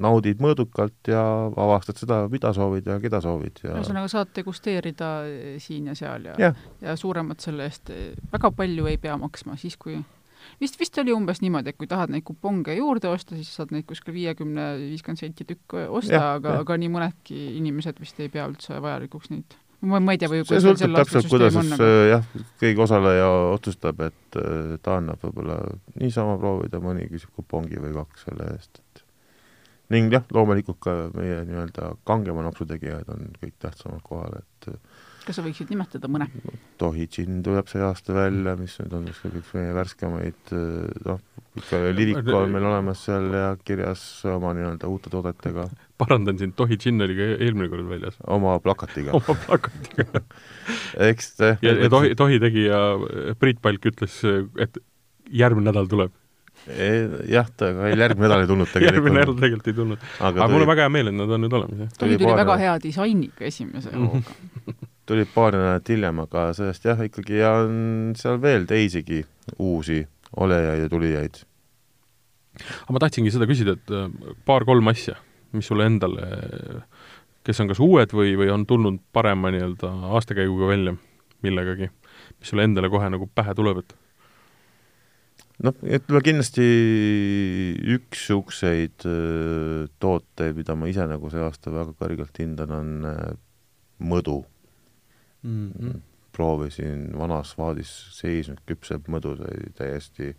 naudid mõõdukalt ja avastad seda, mida soovid ja keda soovid ja ühesõnaga, saad degusteerida eh, siin ja seal ja yeah., ja suuremat selle eest eh, väga palju ei pea maksma, siis kui vist, vist oli umbes niimoodi, et kui tahad neid kuponge juurde osta, siis saad neid kuskil viiekümne, viiskümmend senti tükk osta, aga, aga nii mõnedki inimesed vist ei pea üldse vajalikuks neid. Ma, ma ei tea, või see sõltub täpselt, kuidas siis aga... jah, keegi osaleja otsustab, et äh, ta annab võib-olla niisama proovida, mõni küsib kupongi või kaks selle eest, et ning jah, loomulikult ka meie nii-öelda kangema napsu tegijad on kõik tähtsamad kohal, et kas sa võiksid nimetada mõne? Tohitšin tuleb see aasta välja, mis nüüd on üks meie värskemaid, noh, ikka Liviko on meil olemas seal ja kirjas oma nii-öelda uute toodetega. parandan sind, Tohitšin oli ka eelmine kord väljas. oma plakatiga oma plakatiga eks te ja, ja Tohi, Tohi tegija Priit Palk ütles, et järgmine nädal tuleb jah, ta ka järgmine nädal ei tulnud tegelikult. järgmine nädal tegelikult ei tulnud. aga, aga tuli... mul on väga hea meel, et nad on nüüd olemas, jah. tuli, tuli väga hea disainiga esimese hooga tulid paar nädalat hiljem, aga sellest jah, ikkagi on seal veel teisigi uusi olejaid ja tulijaid. aga ma tahtsingi seda küsida, et äh, paar-kolm asja, mis sulle endale, kes on kas uued või, või on tulnud parema nii-öelda aastakäiguga välja millegagi, mis sulle endale kohe nagu pähe tuleb, et noh, ütleme kindlasti üks niisuguseid äh, tooteid, mida ma ise nagu see aasta väga kõrgelt hindan, on äh, mõdu mm. -hmm. proovisin vanas vaadis seisnud küpseb mõdu, see oli täiesti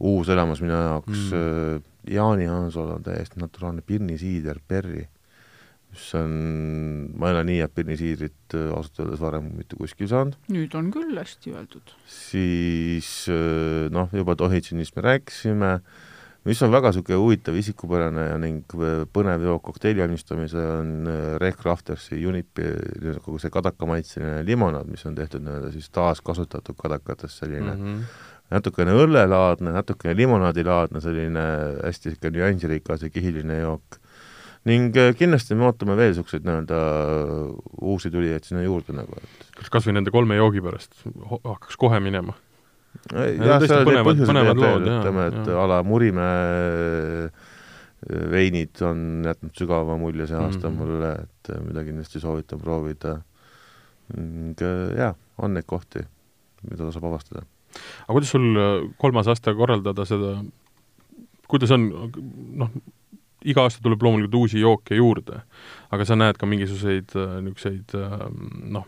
uus elamus minu jaoks mm. Jaani Hansol on täiesti naturaalne pirnisiider Perri, mis on, ma ei ole nii head pirnisiidrit äh, ausalt öeldes varem mitte kuskil saanud. nüüd on küll hästi öeldud. siis äh, noh, juba Tohitšinist me rääkisime mis on väga niisugune huvitav isikupärane ning põnev jook kokteili valmistamisel on äh, Rec Raftersi Unipi kogu see kadakamaitseline limonaad, mis on tehtud nii-öelda siis taaskasutatud kadakatest selline mm -hmm. natukene õllelaadne, natukene limonaadilaadne, selline hästi niisugune nüansirikas ja kihiline jook. ning äh, kindlasti me ootame veel niisuguseid nii-öelda uusi tulijaid sinna juurde nagu, et kas kas või nende kolme joogi pärast hakkaks kohe minema? Jah, seal oli põhjused veel, ütleme, et a la Murimäe äh, veinid on jätnud sügava mulje see aasta mm -hmm. mulle, et äh, mida kindlasti soovitan proovida. äh, jaa, on neid kohti, mida tasub avastada. aga kuidas sul kolmas aasta korraldada seda, kuidas on, noh, iga aasta tuleb loomulikult uusi jooke juurde, aga sa näed ka mingisuguseid niisuguseid noh,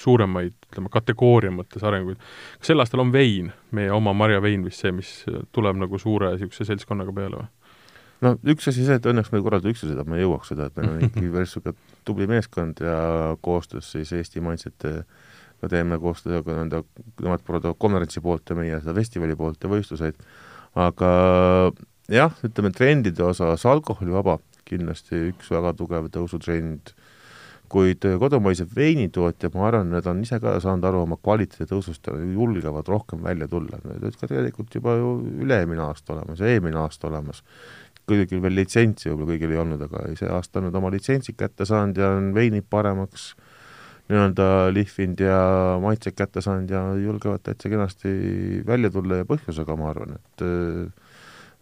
suuremaid, ütleme, kategooria mõttes arenguid. kas sel aastal on vein, meie oma marjavein vist see, mis tuleb nagu suure niisuguse seltskonnaga peale või? no üks asi see, et õnneks me ei korralda seda, et me jõuaks seda, et meil on ikkagi päris niisugune tubli meeskond ja koostöös siis Eesti Mainsete me teeme koostööd nende, nemad korraldavad konverentsi poolt ja meie seda festivali poolt ja võistluseid, aga jah, ütleme trendide osas alkoholivaba kindlasti üks väga tugev tõusutrend kuid äh, kodumaised veinitootjad, ma arvan, nad on ise ka saanud aru oma kvaliteedi tõusust julgevad rohkem välja tulla. Need olid ka tegelikult juba ju üle-eelmine aasta olemas ja eelmine aasta olemas. kõigil veel litsentsi võib-olla kõigil ei olnud, aga see aasta on nüüd oma litsentsid kätte saanud ja on veinid paremaks nii-öelda lihvinud ja maitsed kätte saanud ja julgevad täitsa kenasti välja tulla ja põhjusega, ma arvan, et äh,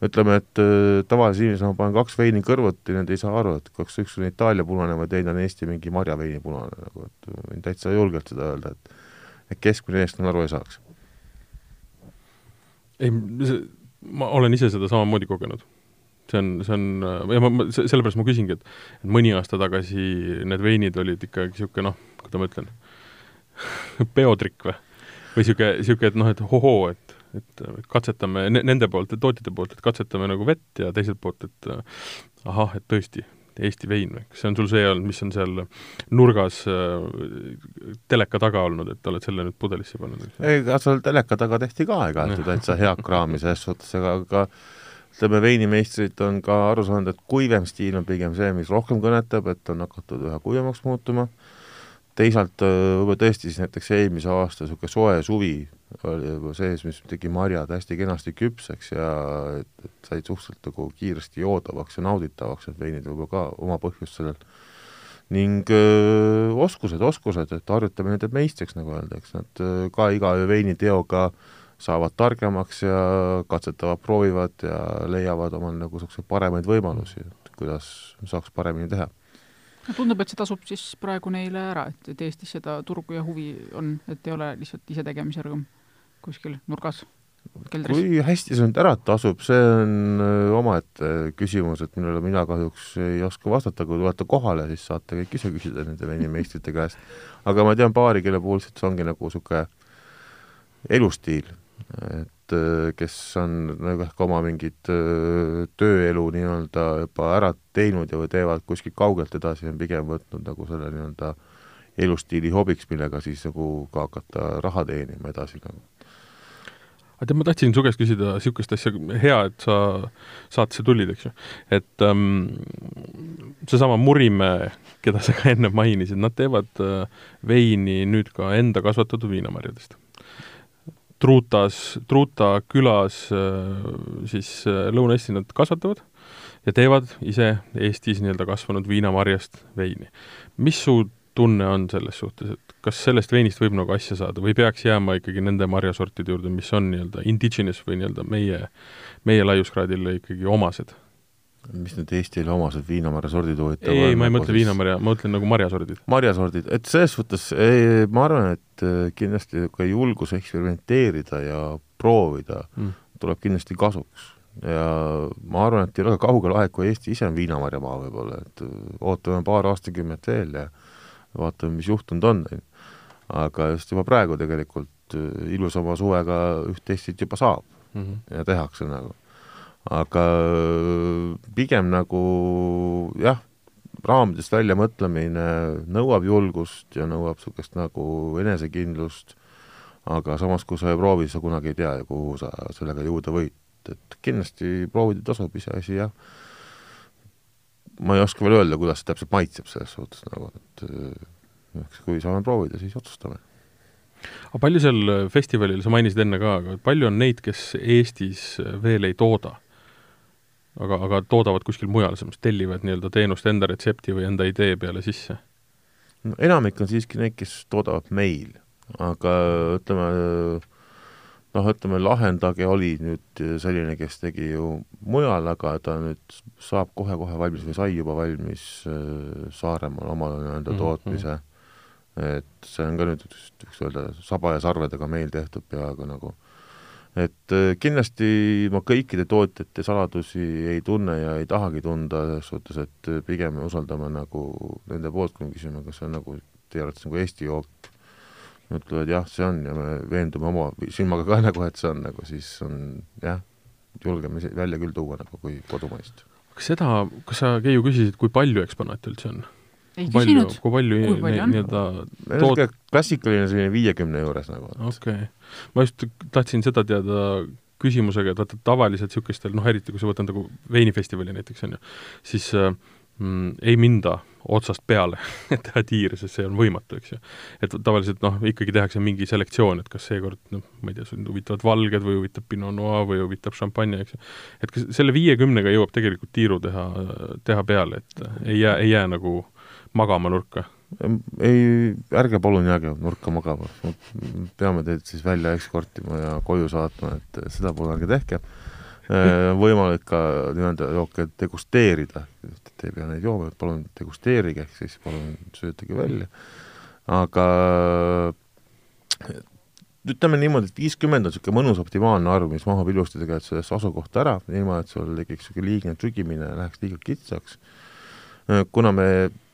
ütleme, et äh, tavalise inimesena ma panen kaks veini kõrvuti, nad ei saa aru, et kas üks on Itaalia punane või teine on Eesti mingi marjaveini punane, nagu et võin täitsa julgelt seda öelda, et et keskmine eestlane aru ei saaks. ei, ma olen ise seda samamoodi kogenud. see on, see on, ja ma, ma, sellepärast ma küsingi, et et mõni aasta tagasi need veinid olid ikkagi niisugune noh, kuidas ma ütlen, peotrikk või? või niisugune, niisugune, et noh, et hohoo, et et katsetame nende poolt, tootjate poolt, et katsetame nagu vett ja teiselt poolt, et ahah, et tõesti, Eesti vein või? kas see on sul see olnud, mis on seal nurgas äh, teleka taga olnud, et oled selle nüüd pudelisse pannud? ei, aga seal teleka taga tehti ka aeg-ajalt ju täitsa head kraami selles suhtes, aga, aga ütleme, veinimeistrid on ka aru saanud, et kuivem stiil on pigem see, mis rohkem kõnetab, et on hakatud üha kuivemaks muutuma, teisalt äh, võib-olla tõesti siis näiteks eelmise aasta niisugune soe suvi oli juba sees, mis tegi marjad hästi kenasti küpseks ja et, et said suhteliselt nagu kiiresti joodavaks ja nauditavaks, need veinid võib-olla ka oma põhjust sellel. ning öö, oskused, oskused, et harjutamine teeb meistriks, nagu öeldakse, nad öö, ka iga veiniteoga saavad targemaks ja katsetavad, proovivad ja leiavad omal nagu niisuguseid paremaid võimalusi, et kuidas saaks paremini teha no tundub, et see tasub siis praegu neile ära, et, et Eestis seda turgu ja huvi on, et ei ole lihtsalt isetegemise rõõm kuskil nurgas keldris. kui hästi see nüüd ära tasub, see on äh, omaette küsimus, et millele mina kahjuks ei oska vastata, kui tulete kohale, siis saate kõik ise küsida nende veinimeistrite käest. aga ma tean paari, kelle puhul see ongi nagu niisugune elustiil, et äh, kes on nagu ehk oma mingit äh, tööelu nii-öelda juba ära teinud ja või teevad kuskilt kaugelt edasi, on pigem võtnud nagu selle nii-öelda elustiili hobiks, millega siis nagu ka hakata raha teenima edasi nagu aga tead, ma tahtsin su käest küsida niisugust asja, hea, et sa saatesse tulid, eks ju. et ähm, seesama Murimäe, keda sa ka enne mainisid, nad teevad äh, veini nüüd ka enda kasvatatud viinamarjadest. Truutas, Truuta külas äh, siis äh, Lõuna-Eesti nad kasvatavad ja teevad ise Eestis nii-öelda kasvanud viinamarjast veini. mis su tunne on selles suhtes, et kas sellest veinist võib nagu asja saada või peaks jääma ikkagi nende marjasortide juurde, mis on nii-öelda indigenous või nii-öelda meie, meie laiuskraadile ikkagi omased? mis need Eestile omased viinamarjasordid huvitav ei, ma ei mõtle siis... viinamarja, ma mõtlen nagu marjasordid. marjasordid, et selles suhtes ei, ma arvan, et äh, kindlasti ka julgus eksperimenteerida ja proovida mm. tuleb kindlasti kasuks ja ma arvan, et ei ole kaugel aeg, kui Eesti ise on viinamarjamaa võib-olla, et äh, ootame paar aastakümmet veel ja vaatame, mis juhtunud on. aga just juba praegu tegelikult äh, ilusama suvega üht-teist juba saab mm -hmm. ja tehakse nagu. aga äh, pigem nagu jah, raamidest väljamõtlemine nõuab julgust ja nõuab niisugust nagu enesekindlust, aga samas, kui sa ei proovi, sa kunagi ei tea ju, kuhu sa sellega jõuda võid. et kindlasti proovida tasub, iseasi jah ma ei oska veel öelda, kuidas see täpselt maitseb selles suhtes nagu, et eks kui saame proovida, siis otsustame. aga palju seal festivalil, sa mainisid enne ka, aga palju on neid, kes Eestis veel ei tooda? aga, aga toodavad kuskil mujal, selles mõttes tellivad nii-öelda teenust enda retsepti või enda idee peale sisse? no enamik on siiski need, kes toodavad meil, aga ütleme, noh, ütleme Lahendage oli nüüd selline, kes tegi ju mujal, aga ta nüüd saab kohe-kohe valmis või sai juba valmis äh, Saaremaal oma nii-öelda mhm, tootmise mm. -hmm. et see on ka nüüd, võiks öelda, saba ja sarvedega meil tehtud peaaegu nagu. et äh, kindlasti ma kõikide tootjate saladusi ei tunne ja ei tahagi tunda, selles suhtes, et pigem me usaldame nagu nende poolt, kui me küsime, kas see on nagu teie arvates nagu Eesti jook ütlevad jah, see on ja me veendume oma silmaga ka nagu, et see on nagu, siis on jah, julgeme välja küll tuua nagu kui kodumaist. kas seda, kas sa, Keiu, küsisid, kui palju eksponaate üldse on? ei küsinud. kui palju nii-öelda tood... klassikaline selline viiekümne juures nagu. okei okay., ma just tahtsin seda teada küsimusega, et vaata tavaliselt niisugustel, noh eriti kui sa võtad nagu veinifestivali näiteks, on ju, siis äh, mm, ei minda otsast peale teha tiir, sest see on võimatu, eks ju. et tavaliselt noh, ikkagi tehakse mingi selektsioon, et kas seekord noh, ma ei tea, sind huvitavad valged või huvitab Pinot Noir või huvitab šampanje, eks ju. et kas selle viiekümnega jõuab tegelikult tiiru teha, teha peale, et ei jää, ei jää nagu magama nurka? ei, ärge palun jääge nurka magama, peame teid siis välja eskortima ja koju saatma, et seda palun ärge tehke võimalik ka nii-öelda jooke degusteerida, et ei pea neid jooma, palun degusteerige, ehk siis palun söötage välja, aga ütleme niimoodi, et viiskümmend on niisugune mõnus optimaalne arv, mis mahub ilusti tegelikult sellest asukohta ära, ilma et sul tekiks niisugune liigne trügimine, läheks liiga kitsaks. Äh, kuna me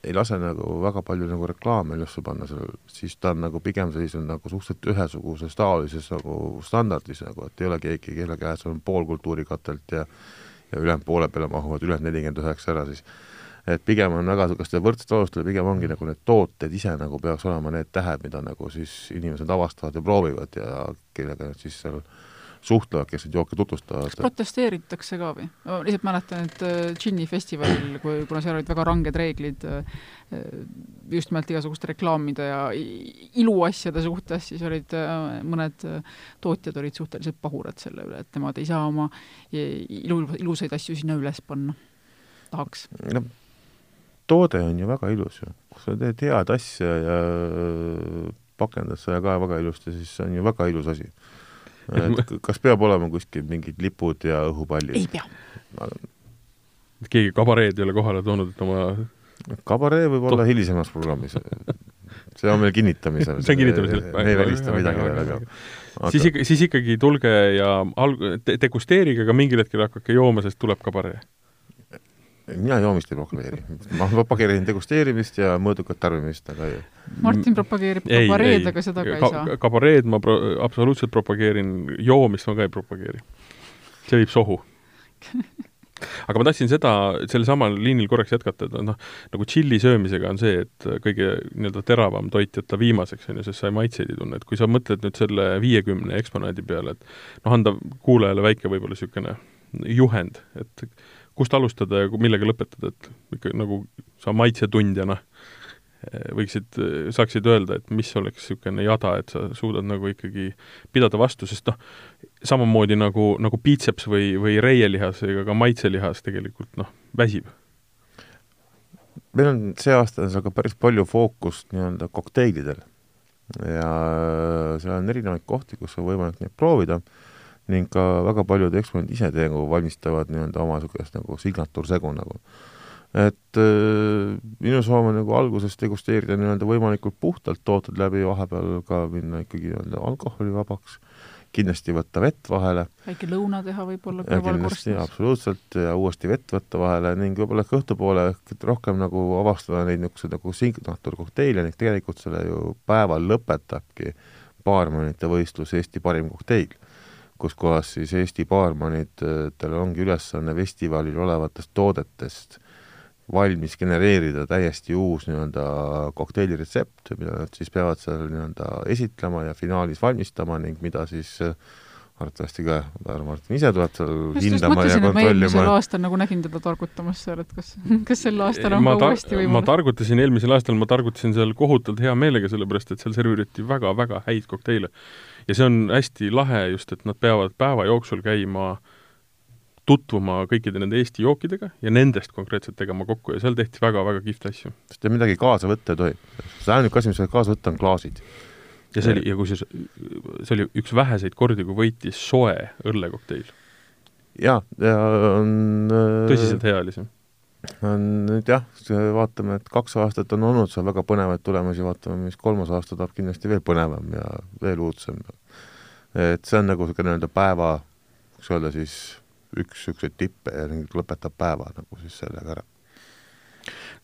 ei lase nagu väga palju nagu reklaame üles panna sellel, siis ta on nagu pigem sellisel nagu suhteliselt ühesuguses taolises nagu standardis nagu, et ei ole keegi, kelle käes on pool kultuurikatelt ja ja ülejäänud poole peale mahuvad ülejäänud nelikümmend üheksa ära, siis. Et pigem on väga niisuguste võrdsete alustele, pigem ongi nagu need tooted ise nagu peaks olema need tähed, mida nagu siis inimesed avastavad ja proovivad ja kellega nad siis seal suhtlevad, kes neid jooke tutvustavad. kas protesteeritakse ka või? ma lihtsalt mäletan, et äh, džinni festivalil, kui, kuna seal olid väga ranged reeglid äh, just nimelt igasuguste reklaamide ja iluasjade suhtes, siis olid äh, mõned tootjad olid suhteliselt pahurad selle üle, et nemad ei saa oma ilu, ilusaid asju sinna üles panna. tahaks. no toode on ju väga ilus ju. kui sa teed head asja ja pakendad seda ka väga ilusti, siis see on ju väga ilus asi. Et kas peab olema kuskil mingid lipud ja õhupallid? ei pea. keegi kabareed ei ole kohale toonud, et oma kabaree võib olla hilisemas programmis. see on veel kinnitamisel. see on kinnitamisel. me ei välista midagi veel, aga aga... siis ikka, siis ikkagi tulge ja alg-, degusteerige, aga mingil hetkel hakake jooma, sest tuleb kabaree mina joomist ei propageeri. ma propageerin degusteerimist ja mõõdukat tarbimist, aga ei. Martin propageerib kabareed, aga seda ka, ka ei saa. kabareed ma pro-, absoluutselt propageerin, joomist ma ka ei propageeri. see viib sohu aga ma tahtsin seda, sellel samal liinil korraks jätkata, et noh, nagu tšilli söömisega on see, et kõige nii-öelda teravam toit jätta viimaseks, on ju, sest sa ei maitseid ei tunne, et kui sa mõtled nüüd selle viiekümne eksponaadi peale, et noh, anda kuulajale väike võib-olla niisugune juhend, et kust alustada ja millega lõpetada, et ikka nagu sa maitsetundjana eh, võiksid, saaksid öelda, et mis oleks niisugune jada, et sa suudad nagu ikkagi pidada vastu, sest noh, samamoodi nagu, nagu piitseps või, või reielihas ega ka maitselihas tegelikult noh, väsib. meil on see aasta aga päris palju fookust nii-öelda kokteilidel ja seal on erinevaid kohti, kus on võimalik neid proovida ning ka väga paljud eksponendid ise nagu valmistavad nii-öelda oma niisugust nagu signatuursegu nagu. et äh, minu soov on nagu alguses degusteerida nii-öelda võimalikult puhtalt tooted läbi, vahepeal ka minna ikkagi nii-öelda alkoholivabaks, kindlasti võtta vett vahele. väike lõuna teha võib-olla kõrvalkorstnas. absoluutselt, ja uuesti vett võtta vahele ning võib-olla ka õhtupoole rohkem nagu avastada neid niisuguseid nagu signatuurkokteile ning tegelikult selle ju päeval lõpetabki baarmenite võistlus Eesti parim kokteil kus kohas siis Eesti baarmanitel ongi ülesanne festivalil olevatest toodetest valmis genereerida täiesti uus nii-öelda kokteiliretsept, mida nad siis peavad seal nii-öelda esitlema ja finaalis valmistama ning mida siis äh, arvatavasti ka härra Martin ise tuleb seal hindama ja kontrollima. eelmisel aastal nagu nägin teda targutamas seal, et kas, kas sel aastal on ma ka uuesti võimalik? ma targutasin eelmisel aastal, ma targutasin seal kohutavalt hea meelega, sellepärast et seal serveeriti väga-väga häid kokteile ja see on hästi lahe just, et nad peavad päeva jooksul käima tutvuma kõikide nende Eesti jookidega ja nendest konkreetselt tegema kokku ja seal tehti väga-väga kihvte asju. sest midagi kaasa võtta ei tohi. see ainuke asi, mis saab kaasa võtta, on klaasid. Ja see oli, ja kusjuures see oli üks väheseid kordi, kui võitis soe õllekokteil. jaa, ja on tõsiselt hea oli see on nüüd jah, vaatame, et kaks aastat on olnud seal väga põnevaid tulemusi, vaatame, mis kolmas aasta tuleb kindlasti veel põnevam ja veel uudsem. et see on nagu niisugune nii-öelda päeva, võiks öelda siis üks niisuguseid tippe ja lõpetab päeva nagu siis sellega ära.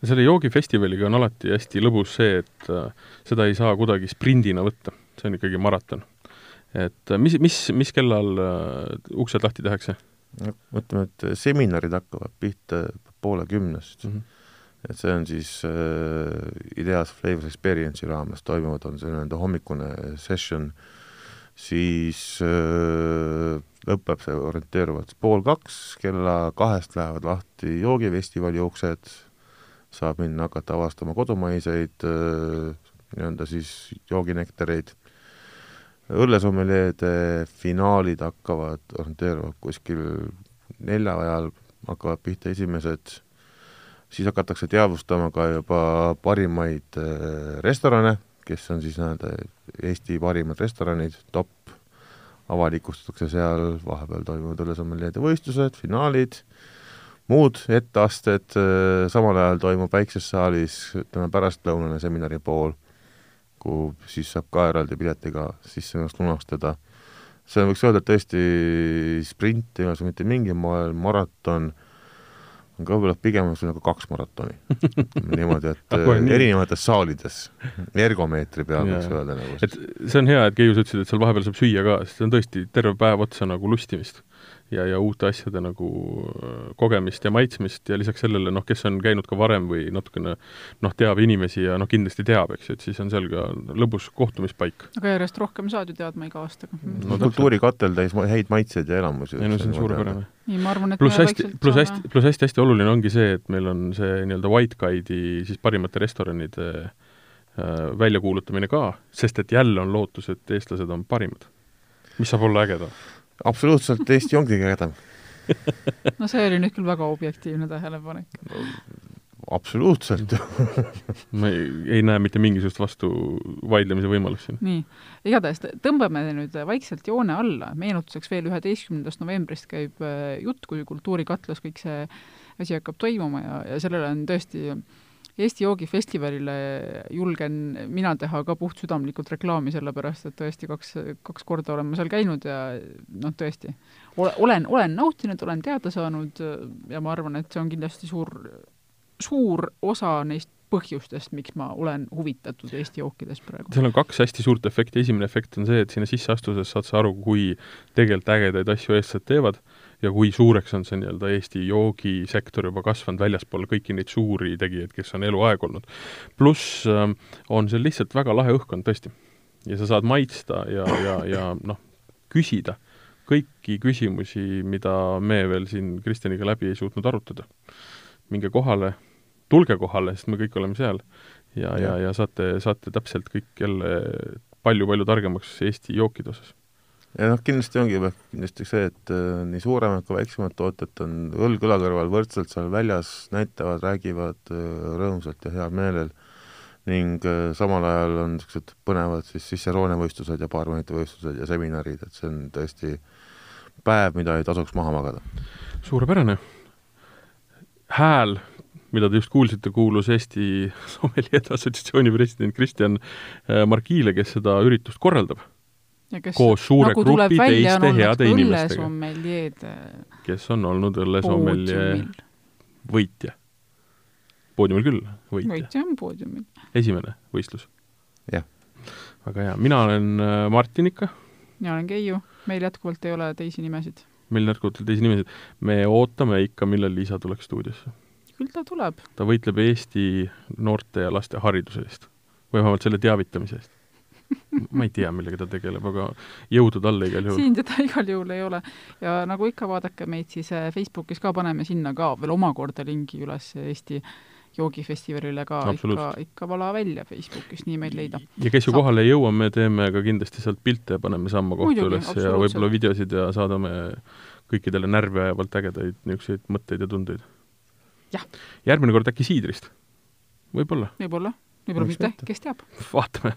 Selle joogifestivaliga on alati hästi lõbus see, et äh, seda ei saa kuidagi sprindina võtta, see on ikkagi maraton. et äh, mis, mis, mis kellal äh, uksed lahti tehakse? no ütleme, et seminarid hakkavad pihta poole kümnest mm. -hmm. et see on siis äh, Ideas Flavors Experience'i raames toimuvad, on see nii-öelda hommikune session, siis äh, lõpeb see orienteeruvalt pool kaks, kella kahest lähevad lahti joogifestivali uksed, saab minna hakata avastama kodumaiseid äh, nii-öelda siis jooginektareid, õllesommeljeede finaalid hakkavad orienteeruvalt kuskil nelja ajal hakkavad pihta esimesed, siis hakatakse teadvustama ka juba parimaid äh, restorane, kes on siis nii-öelda Eesti parimad restoranid, top, avalikustatakse seal, vahepeal toimuvad õllesommeljeede võistlused, finaalid, muud etteasted, äh, samal ajal toimub väikses saalis, ütleme, pärastlõunane seminari pool, kuhu siis saab ka eraldi piletiga sisse ennast lunastada see võiks öelda, et tõesti sprint ei ole see mitte mingil moel, maraton on ka võib-olla pigem nagu kaks maratoni niimoodi, et ah, erinevates saalides, ergomeetri peal võiks öelda nagu. et see on hea, et Keiu, sa ütlesid, et seal vahepeal saab süüa ka, sest see on tõesti terve päev otsa nagu lustimist. Ja, ja uute asjade nagu äh, kogemist ja maitsmist ja lisaks sellele noh, kes on käinud ka varem või natukene noh, teab inimesi ja noh, kindlasti teab, eks ju, et siis on seal ka lõbus kohtumispaik. aga järjest rohkem saad ju teadma iga aastaga mm. no kultuurikatel täis häid maitseid ja elamusi. ei no see on suurepärane. nii, ma arvan, et pluss hästi, pluss hästi, pluss hästi-hästi oluline ongi see, et meil on see nii-öelda White Guide'i siis parimate restoranide äh, väljakuulutamine ka, sest et jälle on lootus, et eestlased on parimad. mis saab olla ägedam absoluutselt, Eesti ongi kõige ägedam no see oli nüüd küll väga objektiivne tähelepanek no,. absoluutselt ma ei, ei näe mitte mingisugust vastu vaidlemise võimalust siin. nii, igatahes tõmbame nüüd vaikselt joone alla, meenutuseks veel üheteistkümnendast novembrist käib äh, jutt, kui Kultuurikatlas kõik see asi hakkab toimuma ja, ja sellele on tõesti äh, Eesti joogifestivalile julgen mina teha ka puhtsüdamlikult reklaami, sellepärast et tõesti kaks, kaks korda olen ma seal käinud ja noh, tõesti, olen, olen nautinud, olen teada saanud ja ma arvan, et see on kindlasti suur, suur osa neist põhjustest, miks ma olen huvitatud Eesti jookidest praegu. seal on kaks hästi suurt efekti, esimene efekt on see, et sinna sisse astudes saad sa aru, kui tegelikult ägedaid asju eestlased teevad ja kui suureks on see nii-öelda Eesti joogisektor juba kasvanud väljaspool kõiki neid suuri tegijaid, kes on eluaeg olnud. pluss äh, on seal lihtsalt väga lahe õhkkond tõesti. ja sa saad maitsta ja, ja, ja noh, küsida kõiki küsimusi, mida me veel siin Kristjaniga läbi ei suutnud arutada. minge kohale, tulge kohale, sest me kõik oleme seal ja, ja, ja, ja saate, saate täpselt kõik jälle palju-palju targemaks Eesti jookide osas ja noh, kindlasti ongi kindlasti see, et äh, nii suuremad kui väiksemad tootjad on õlg õla kõrval võrdselt seal väljas, näitavad, räägivad äh, rõõmsalt ja heal meelel ning äh, samal ajal on niisugused põnevad siis Cicerone võistlused ja baarmenite võistlused ja seminarid, et see on tõesti päev, mida ei tasuks maha magada. suurepärane. hääl, mida te just kuulsite, kuulus Eesti Sommelier Assotsiatsiooni president Kristjan Markiile, kes seda üritust korraldab kes, koos suure nagu grupi teiste heade inimestega, kes on olnud õllesommelje võitja. poodiumil küll, võitja. võitja on poodiumil. esimene võistlus? jah. väga hea, mina olen äh, Martin ikka. mina olen Keiu, meil jätkuvalt ei ole teisi nimesid. meil jätkuvalt ei ole teisi nimesid. me ootame ikka, millal Liisa tuleks stuudiosse. küll ta tuleb. ta võitleb Eesti noorte ja laste hariduse eest või vähemalt selle teavitamise eest ma ei tea, millega ta tegeleb, aga jõudu talle igal juhul. siin teda igal juhul ei ole. ja nagu ikka, vaadake meid siis äh, Facebookis ka, paneme sinna ka veel omakorda lingi üles Eesti joogifestivalile ka ikka, ikka vala välja Facebookis, nii meid leida. ja kes ju Saab. kohale ei jõua, me teeme ka kindlasti sealt pilte ja paneme samma kohta üles ja võib-olla videosid ja saadame kõikidele närvi ajavalt ägedaid niisuguseid mõtteid ja tundeid. järgmine kord äkki siidrist? võib-olla. võib-olla, võib-olla mitte, kes teab. vaatame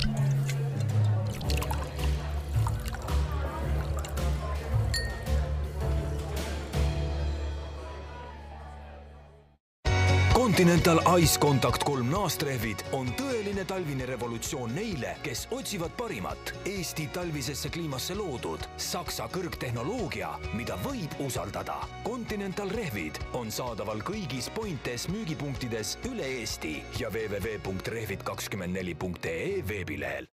Continental Ice Contact kolm naastrehvid on tõeline talvine revolutsioon neile, kes otsivad parimat Eesti talvisesse kliimasse loodud Saksa kõrgtehnoloogia, mida võib usaldada. Continental rehvid on saadaval kõigis Pointes müügipunktides üle Eesti ja www.rehvid24.ee veebilehel.